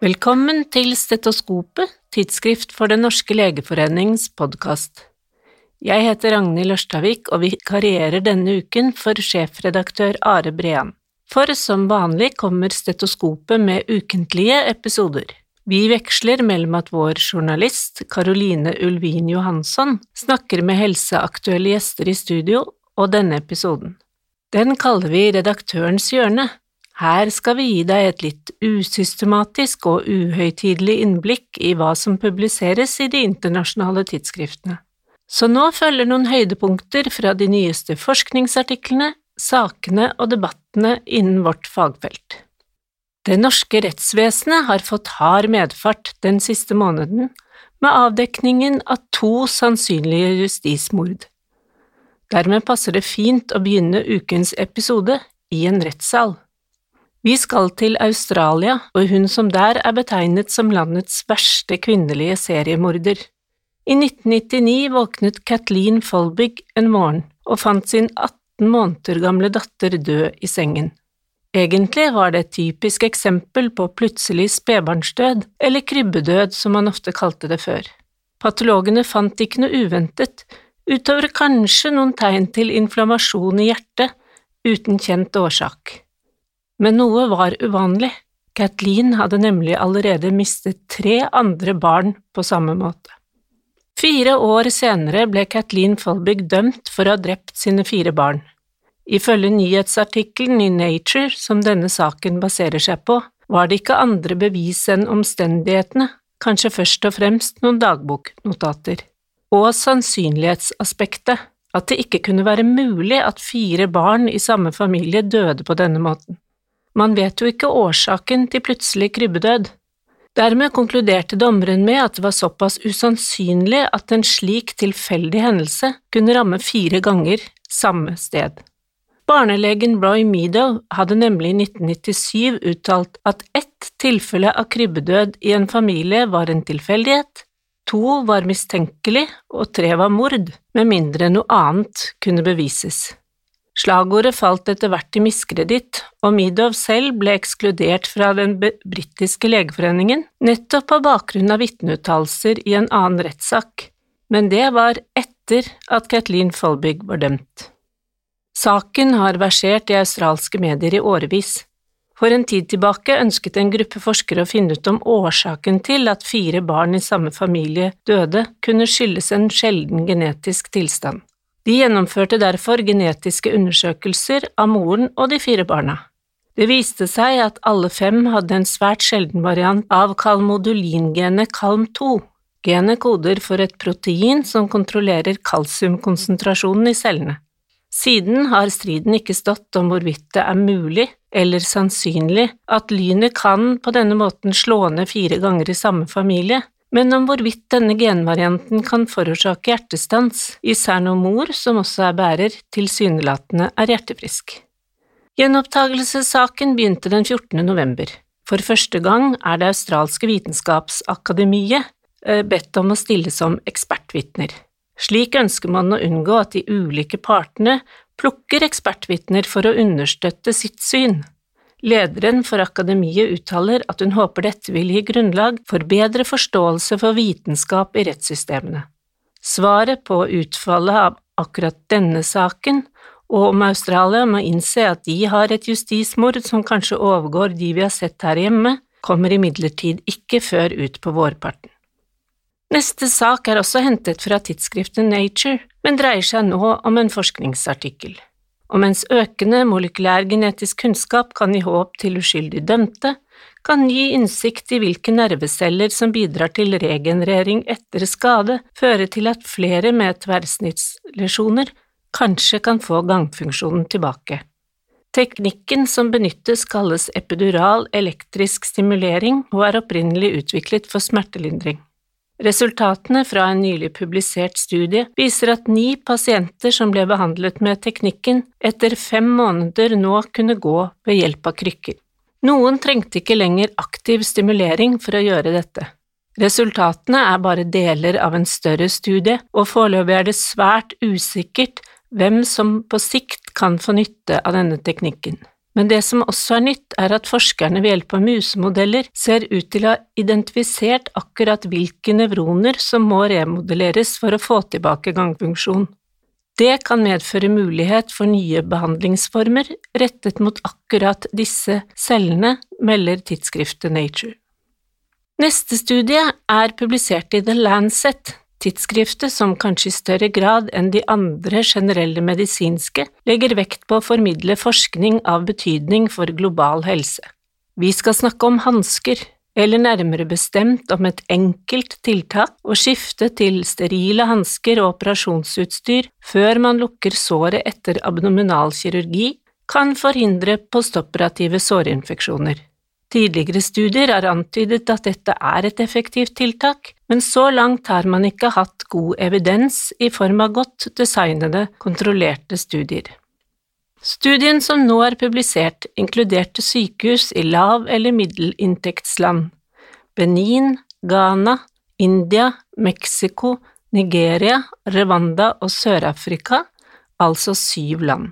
Velkommen til Stetoskopet, tidsskrift for Den norske legeforenings podkast. Jeg heter Ragnhild Ørstavik og vikarierer denne uken for sjefredaktør Are Brean. For som vanlig kommer Stetoskopet med ukentlige episoder. Vi veksler mellom at vår journalist Caroline Ulvin Johansson snakker med helseaktuelle gjester i studio, og denne episoden. Den kaller vi Redaktørens hjørne. Her skal vi gi deg et litt usystematisk og uhøytidelig innblikk i hva som publiseres i de internasjonale tidsskriftene. Så nå følger noen høydepunkter fra de nyeste forskningsartiklene, sakene og debattene innen vårt fagfelt. Det norske rettsvesenet har fått hard medfart den siste måneden med avdekningen av to sannsynlige justismord. Dermed passer det fint å begynne ukens episode i en rettssal. Vi skal til Australia, og hun som der er betegnet som landets verste kvinnelige seriemorder. I 1999 våknet Kathleen Folbig en morgen og fant sin 18 måneder gamle datter død i sengen. Egentlig var det et typisk eksempel på plutselig spedbarnsdød, eller krybbedød som man ofte kalte det før. Patologene fant ikke noe uventet, utover kanskje noen tegn til inflammasjon i hjertet, uten kjent årsak. Men noe var uvanlig, Kathleen hadde nemlig allerede mistet tre andre barn på samme måte. Fire år senere ble Kathleen Folbig dømt for å ha drept sine fire barn. Ifølge nyhetsartikkelen i Nature som denne saken baserer seg på, var det ikke andre bevis enn omstendighetene, kanskje først og fremst noen dagboknotater og sannsynlighetsaspektet, at det ikke kunne være mulig at fire barn i samme familie døde på denne måten. Man vet jo ikke årsaken til plutselig krybbedød. Dermed konkluderte dommeren med at det var såpass usannsynlig at en slik tilfeldig hendelse kunne ramme fire ganger samme sted. Barnelegen Roy Meadow hadde nemlig i 1997 uttalt at ett tilfelle av krybbedød i en familie var en tilfeldighet, To var mistenkelig, og tre var mord, med mindre noe annet kunne bevises. Slagordet falt etter hvert i miskreditt, og Midov selv ble ekskludert fra den britiske legeforeningen nettopp på bakgrunn av vitneuttalelser i en annen rettssak, men det var etter at Kathleen Folbig var dømt. Saken har versert i australske medier i årevis. For en tid tilbake ønsket en gruppe forskere å finne ut om årsaken til at fire barn i samme familie døde, kunne skyldes en sjelden genetisk tilstand. De gjennomførte derfor genetiske undersøkelser av moren og de fire barna. Det viste seg at alle fem hadde en svært sjelden variant av kalmodulingenet KALM2. Genet koder for et protein som kontrollerer kalsiumkonsentrasjonen i cellene. Siden har striden ikke stått om hvorvidt det er mulig eller sannsynlig at lynet kan på denne måten slå ned fire ganger i samme familie, men om hvorvidt denne genvarianten kan forårsake hjertestans, især når mor, som også er bærer, tilsynelatende er hjertefrisk. Gjenopptakelsessaken begynte den 14. november. For første gang er det australske vitenskapsakademiet eh, bedt om å stille som ekspertvitner. Slik ønsker man å unngå at de ulike partene plukker ekspertvitner for å understøtte sitt syn. Lederen for akademiet uttaler at hun håper dette vil gi grunnlag for bedre forståelse for vitenskap i rettssystemene. Svaret på utfallet av akkurat denne saken, og om Australia må innse at de har et justismord som kanskje overgår de vi har sett her hjemme, kommer imidlertid ikke før ut på vårparten. Neste sak er også hentet fra tidsskriftet Nature, men dreier seg nå om en forskningsartikkel. Og mens økende molekylær genetisk kunnskap kan gi håp til uskyldig dømte, kan gi innsikt i hvilke nerveceller som bidrar til regenerering etter skade, føre til at flere med tverrsnittslesjoner kanskje kan få gangfunksjonen tilbake. Teknikken som benyttes kalles epidural elektrisk stimulering og er opprinnelig utviklet for smertelindring. Resultatene fra en nylig publisert studie viser at ni pasienter som ble behandlet med teknikken, etter fem måneder nå kunne gå ved hjelp av krykker. Noen trengte ikke lenger aktiv stimulering for å gjøre dette. Resultatene er bare deler av en større studie, og foreløpig er det svært usikkert hvem som på sikt kan få nytte av denne teknikken. Men det som også er nytt, er at forskerne ved hjelp av musemodeller ser ut til å ha identifisert akkurat hvilke nevroner som må remodelleres for å få tilbake gangfunksjon. Det kan medføre mulighet for nye behandlingsformer rettet mot akkurat disse cellene, melder tidsskriftet Nature. Neste studie er publisert i The Lancet, tidsskriftet som kanskje i større grad enn de andre generelle medisinske legger vekt på å formidle forskning av betydning for global helse. Vi skal snakke om hansker, eller nærmere bestemt om et enkelt tiltak å skifte til sterile hansker og operasjonsutstyr før man lukker såret etter abdominalkirurgi, kan forhindre postoperative sårinfeksjoner. Tidligere studier har antydet at dette er et effektivt tiltak, men så langt har man ikke hatt god evidens i form av godt designede, kontrollerte studier. Studien som nå er publisert, inkluderte sykehus i lav- eller middelinntektsland, Benin, Ghana, India, Mexico, Nigeria, Rwanda og Sør-Afrika, altså syv land.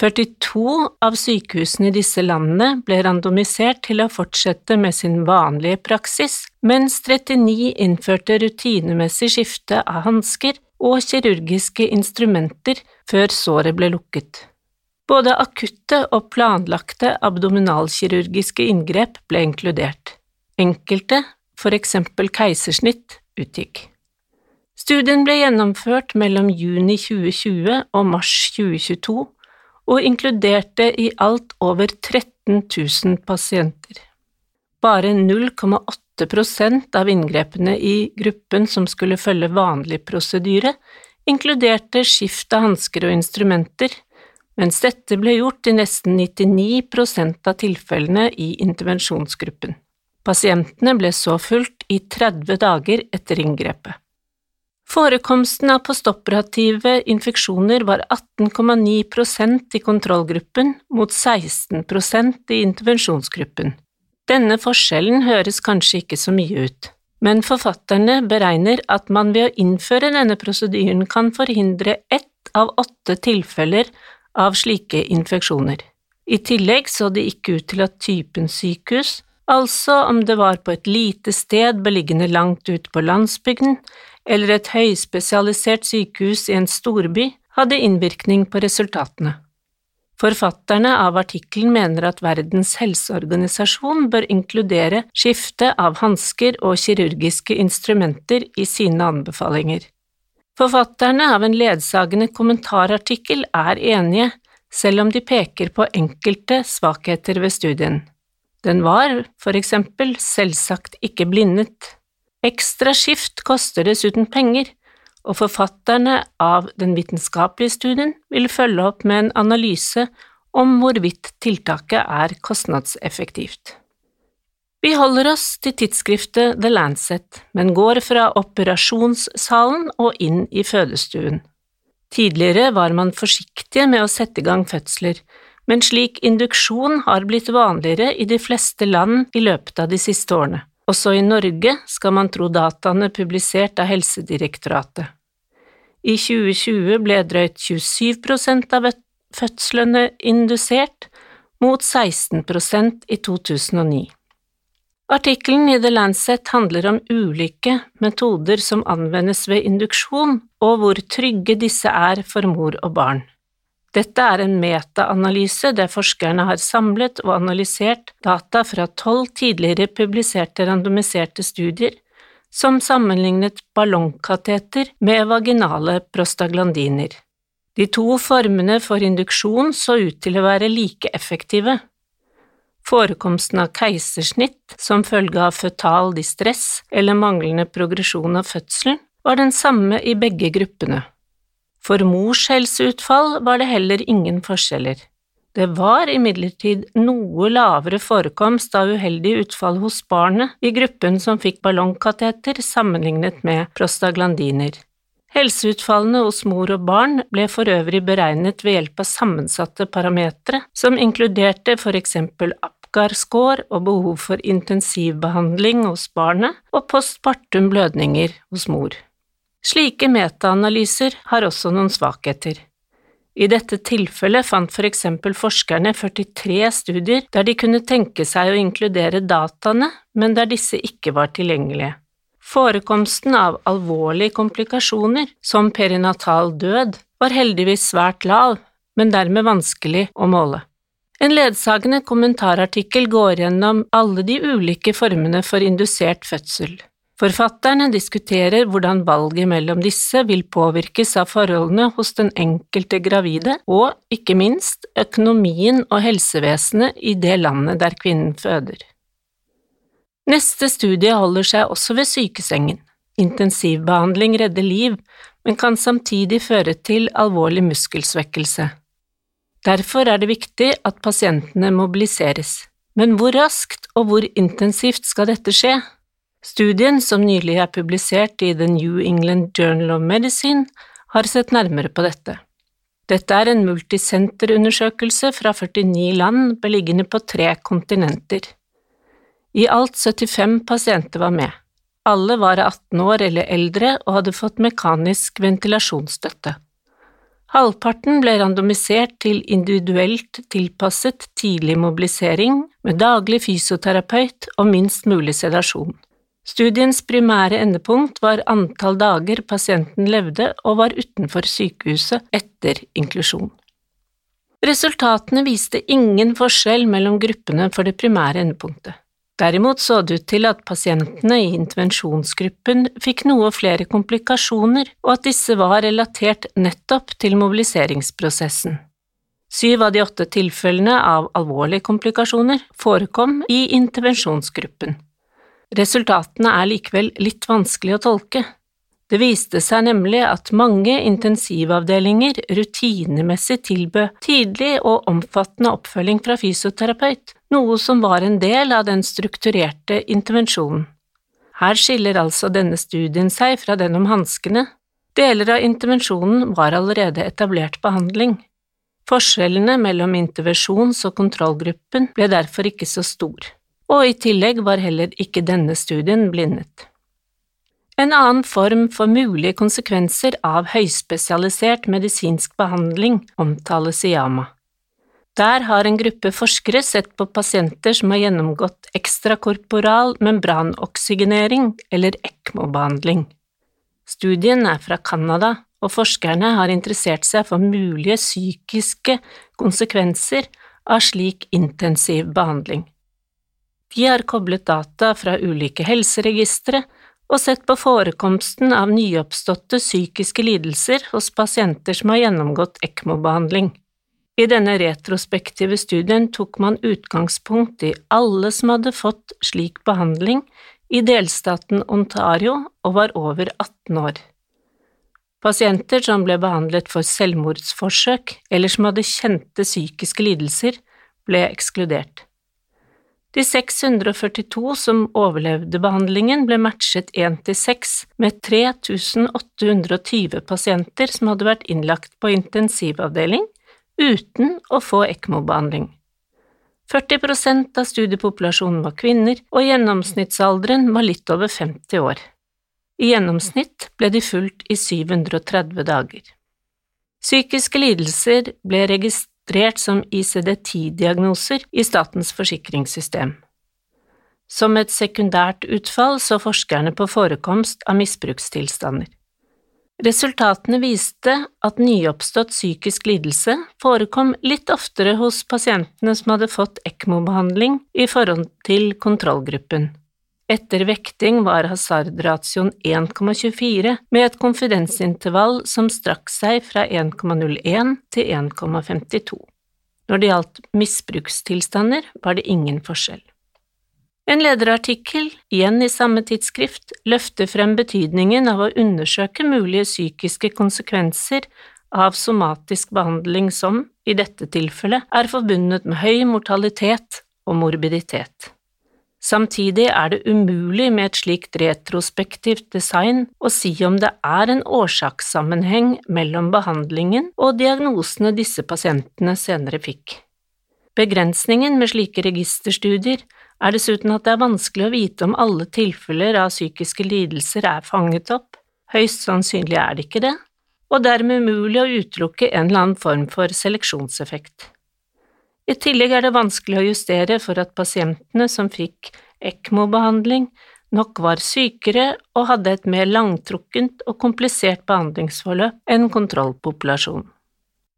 42 av sykehusene i disse landene ble randomisert til å fortsette med sin vanlige praksis, mens 39 innførte rutinemessig skifte av hansker og kirurgiske instrumenter før såret ble lukket. Både akutte og planlagte abdominalkirurgiske inngrep ble inkludert. Enkelte, for eksempel keisersnitt, utgikk. Studien ble gjennomført mellom juni 2020 og mars 2022 og inkluderte i alt over 13 000 pasienter. Bare 0,8% av inngrepene i gruppen som skulle følge vanlig prosedyre, inkluderte skift av hansker og instrumenter, mens dette ble gjort i nesten 99% av tilfellene i intervensjonsgruppen. Pasientene ble så fulgt i 30 dager etter inngrepet. Forekomsten av postoperative infeksjoner var 18,9% i kontrollgruppen mot 16% i intervensjonsgruppen. Denne forskjellen høres kanskje ikke så mye ut, men forfatterne beregner at man ved å innføre denne prosedyren kan forhindre ett av åtte tilfeller av slike infeksjoner. I tillegg så det ikke ut til at typen sykehus, altså om det var på et lite sted beliggende langt ute på landsbygden, eller et høyspesialisert sykehus i en storby hadde innvirkning på resultatene. Forfatterne av artikkelen mener at Verdens helseorganisasjon bør inkludere skifte av hansker og kirurgiske instrumenter i sine anbefalinger. Forfatterne av en ledsagende kommentarartikkel er enige, selv om de peker på enkelte svakheter ved studien. Den var, for eksempel, selvsagt ikke blindet. Ekstra skift koster dessuten penger, og forfatterne av den vitenskapelige studien vil følge opp med en analyse om hvorvidt tiltaket er kostnadseffektivt. Vi holder oss til tidsskriftet The Lancet, men går fra operasjonssalen og inn i fødestuen. Tidligere var man forsiktige med å sette i gang fødsler, men slik induksjon har blitt vanligere i de fleste land i løpet av de siste årene. Også i Norge skal man tro dataene publisert av Helsedirektoratet. I 2020 ble drøyt 27% av fødslene indusert, mot 16% i 2009. Artikkelen i The Lancet handler om ulike metoder som anvendes ved induksjon, og hvor trygge disse er for mor og barn. Dette er en metaanalyse der forskerne har samlet og analysert data fra tolv tidligere publiserte randomiserte studier som sammenlignet ballongkateter med vaginale prostaglandiner. De to formene for induksjon så ut til å være like effektive. Forekomsten av keisersnitt som følge av føtal distress eller manglende progresjon av fødselen var den samme i begge gruppene. For mors helseutfall var det heller ingen forskjeller. Det var imidlertid noe lavere forekomst av uheldige utfall hos barnet i gruppen som fikk ballongkateter sammenlignet med prostaglandiner. Helseutfallene hos mor og barn ble for øvrig beregnet ved hjelp av sammensatte parametere, som inkluderte for eksempel Apgar-score og behov for intensivbehandling hos barnet og postpartum blødninger hos mor. Slike metaanalyser har også noen svakheter. I dette tilfellet fant for eksempel forskerne 43 studier der de kunne tenke seg å inkludere dataene, men der disse ikke var tilgjengelige. Forekomsten av alvorlige komplikasjoner, som perinatal død, var heldigvis svært lav, men dermed vanskelig å måle. En ledsagende kommentarartikkel går gjennom alle de ulike formene for indusert fødsel. Forfatterne diskuterer hvordan valget mellom disse vil påvirkes av forholdene hos den enkelte gravide, og, ikke minst, økonomien og helsevesenet i det landet der kvinnen føder. Neste studie holder seg også ved sykesengen. Intensivbehandling redder liv, men kan samtidig føre til alvorlig muskelsvekkelse. Derfor er det viktig at pasientene mobiliseres. Men hvor raskt og hvor intensivt skal dette skje? Studien, som nylig er publisert i The New England Journal of Medicine, har sett nærmere på dette. Dette er en multisenterundersøkelse fra 49 land beliggende på tre kontinenter. I alt 75 pasienter var med. Alle var 18 år eller eldre og hadde fått mekanisk ventilasjonsstøtte. Halvparten ble randomisert til individuelt tilpasset tidlig mobilisering med daglig fysioterapeut og minst mulig sedasjon. Studiens primære endepunkt var antall dager pasienten levde og var utenfor sykehuset etter inklusjon. Resultatene viste ingen forskjell mellom gruppene for det primære endepunktet. Derimot så det ut til at pasientene i intervensjonsgruppen fikk noe flere komplikasjoner, og at disse var relatert nettopp til mobiliseringsprosessen. Syv av de åtte tilfellene av alvorlige komplikasjoner forekom i intervensjonsgruppen. Resultatene er likevel litt vanskelig å tolke. Det viste seg nemlig at mange intensivavdelinger rutinemessig tilbød tidlig og omfattende oppfølging fra fysioterapeut, noe som var en del av den strukturerte intervensjonen. Her skiller altså denne studien seg fra den om hanskene. Deler av intervensjonen var allerede etablert behandling. Forskjellene mellom intervensjons- og kontrollgruppen ble derfor ikke så stor og i tillegg var heller ikke denne studien blindet. En annen form for mulige konsekvenser av høyspesialisert medisinsk behandling omtales i Yama. Der har en gruppe forskere sett på pasienter som har gjennomgått ekstrakorporal membranoksygenering eller ECMO-behandling. Studien er fra Canada, og forskerne har interessert seg for mulige psykiske konsekvenser av slik intensiv behandling. De har koblet data fra ulike helseregistre og sett på forekomsten av nyoppståtte psykiske lidelser hos pasienter som har gjennomgått ECMO-behandling. I denne retrospektive studien tok man utgangspunkt i alle som hadde fått slik behandling i delstaten Ontario og var over 18 år. Pasienter som ble behandlet for selvmordsforsøk eller som hadde kjente psykiske lidelser, ble ekskludert. De 642 som overlevde behandlingen, ble matchet 1 til 6 med 3820 pasienter som hadde vært innlagt på intensivavdeling uten å få ECMO-behandling. 40% av studiepopulasjonen var kvinner, og gjennomsnittsalderen var litt over 50 år. I gjennomsnitt ble de fulgt i 730 dager. Psykiske lidelser ble registrert registrert som ICD-10-diagnoser i statens forsikringssystem. Som et sekundært utfall så forskerne på forekomst av misbrukstilstander. Resultatene viste at nyoppstått psykisk lidelse forekom litt oftere hos pasientene som hadde fått ECMO-behandling i forhold til kontrollgruppen. Etter vekting var hasardratioen 1,24 med et konfidensintervall som strakk seg fra 1,01 til 1,52. Når det gjaldt misbrukstilstander, var det ingen forskjell. En lederartikkel, igjen i samme tidsskrift, løfter frem betydningen av å undersøke mulige psykiske konsekvenser av somatisk behandling som, i dette tilfellet, er forbundet med høy mortalitet og morbiditet. Samtidig er det umulig med et slikt retrospektivt design å si om det er en årsakssammenheng mellom behandlingen og diagnosene disse pasientene senere fikk. Begrensningen med slike registerstudier er dessuten at det er vanskelig å vite om alle tilfeller av psykiske lidelser er fanget opp, høyst sannsynlig er det ikke det, og dermed umulig å utelukke en eller annen form for seleksjonseffekt. I tillegg er det vanskelig å justere for at pasientene som fikk ECMO-behandling, nok var sykere og hadde et mer langtrukkent og komplisert behandlingsforløp enn kontrollpopulasjonen.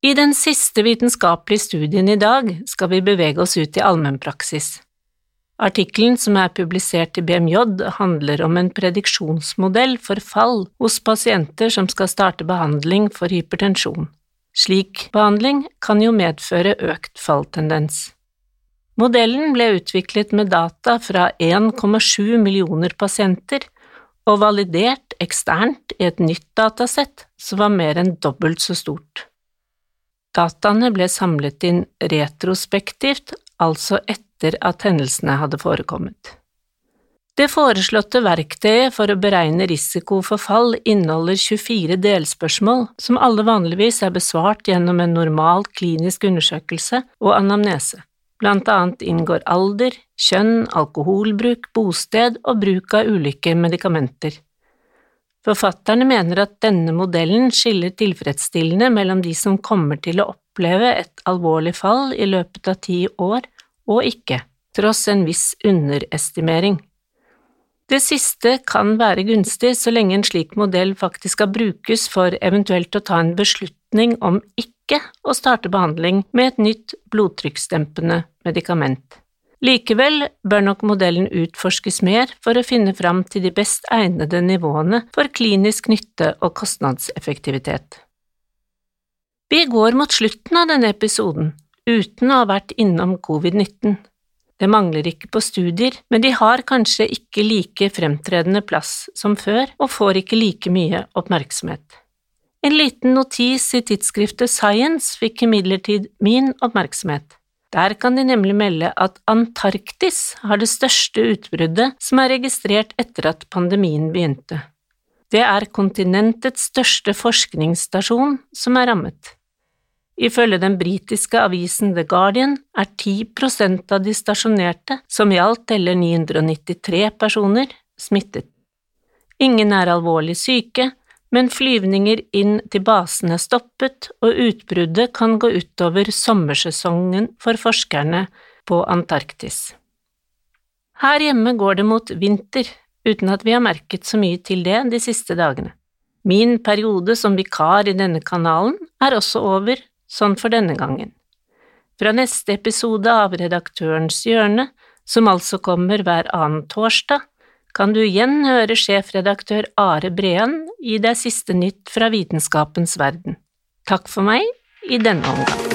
I den siste vitenskapelige studien i dag skal vi bevege oss ut i allmennpraksis. Artikkelen som er publisert i BMJ, handler om en prediksjonsmodell for fall hos pasienter som skal starte behandling for hypertensjon. Slik behandling kan jo medføre økt falltendens. Modellen ble utviklet med data fra 1,7 millioner pasienter og validert eksternt i et nytt datasett som var mer enn dobbelt så stort. Dataene ble samlet inn retrospektivt, altså etter at hendelsene hadde forekommet. Det foreslåtte verktøyet for å beregne risiko for fall inneholder 24 delspørsmål som alle vanligvis er besvart gjennom en normal klinisk undersøkelse og anamnese. Blant annet inngår alder, kjønn, alkoholbruk, bosted og bruk av ulike medikamenter. Forfatterne mener at denne modellen skiller tilfredsstillende mellom de som kommer til å oppleve et alvorlig fall i løpet av ti år, og ikke, tross en viss underestimering. Det siste kan være gunstig så lenge en slik modell faktisk skal brukes for eventuelt å ta en beslutning om ikke å starte behandling med et nytt blodtrykksdempende medikament. Likevel bør nok modellen utforskes mer for å finne fram til de best egnede nivåene for klinisk nytte og kostnadseffektivitet. Vi går mot slutten av denne episoden, uten å ha vært innom covid-19. Det mangler ikke på studier, men de har kanskje ikke like fremtredende plass som før og får ikke like mye oppmerksomhet. En liten notis i tidsskriftet Science fikk imidlertid min oppmerksomhet. Der kan de nemlig melde at Antarktis har det største utbruddet som er registrert etter at pandemien begynte. Det er kontinentets største forskningsstasjon som er rammet. Ifølge den britiske avisen The Guardian er 10 prosent av de stasjonerte, som i alt teller 993 personer, smittet. Ingen er alvorlig syke, men flyvninger inn til basen er stoppet, og utbruddet kan gå utover sommersesongen for forskerne på Antarktis. Her hjemme går det mot vinter, uten at vi har merket så mye til det de siste dagene. Min periode som vikar i denne kanalen er også over, sånn for denne gangen. Fra neste episode av Redaktørens hjørne, som altså kommer hver annen torsdag, kan du igjen høre sjefredaktør Are Breen gi deg siste nytt fra vitenskapens verden. Takk for meg i denne omgang.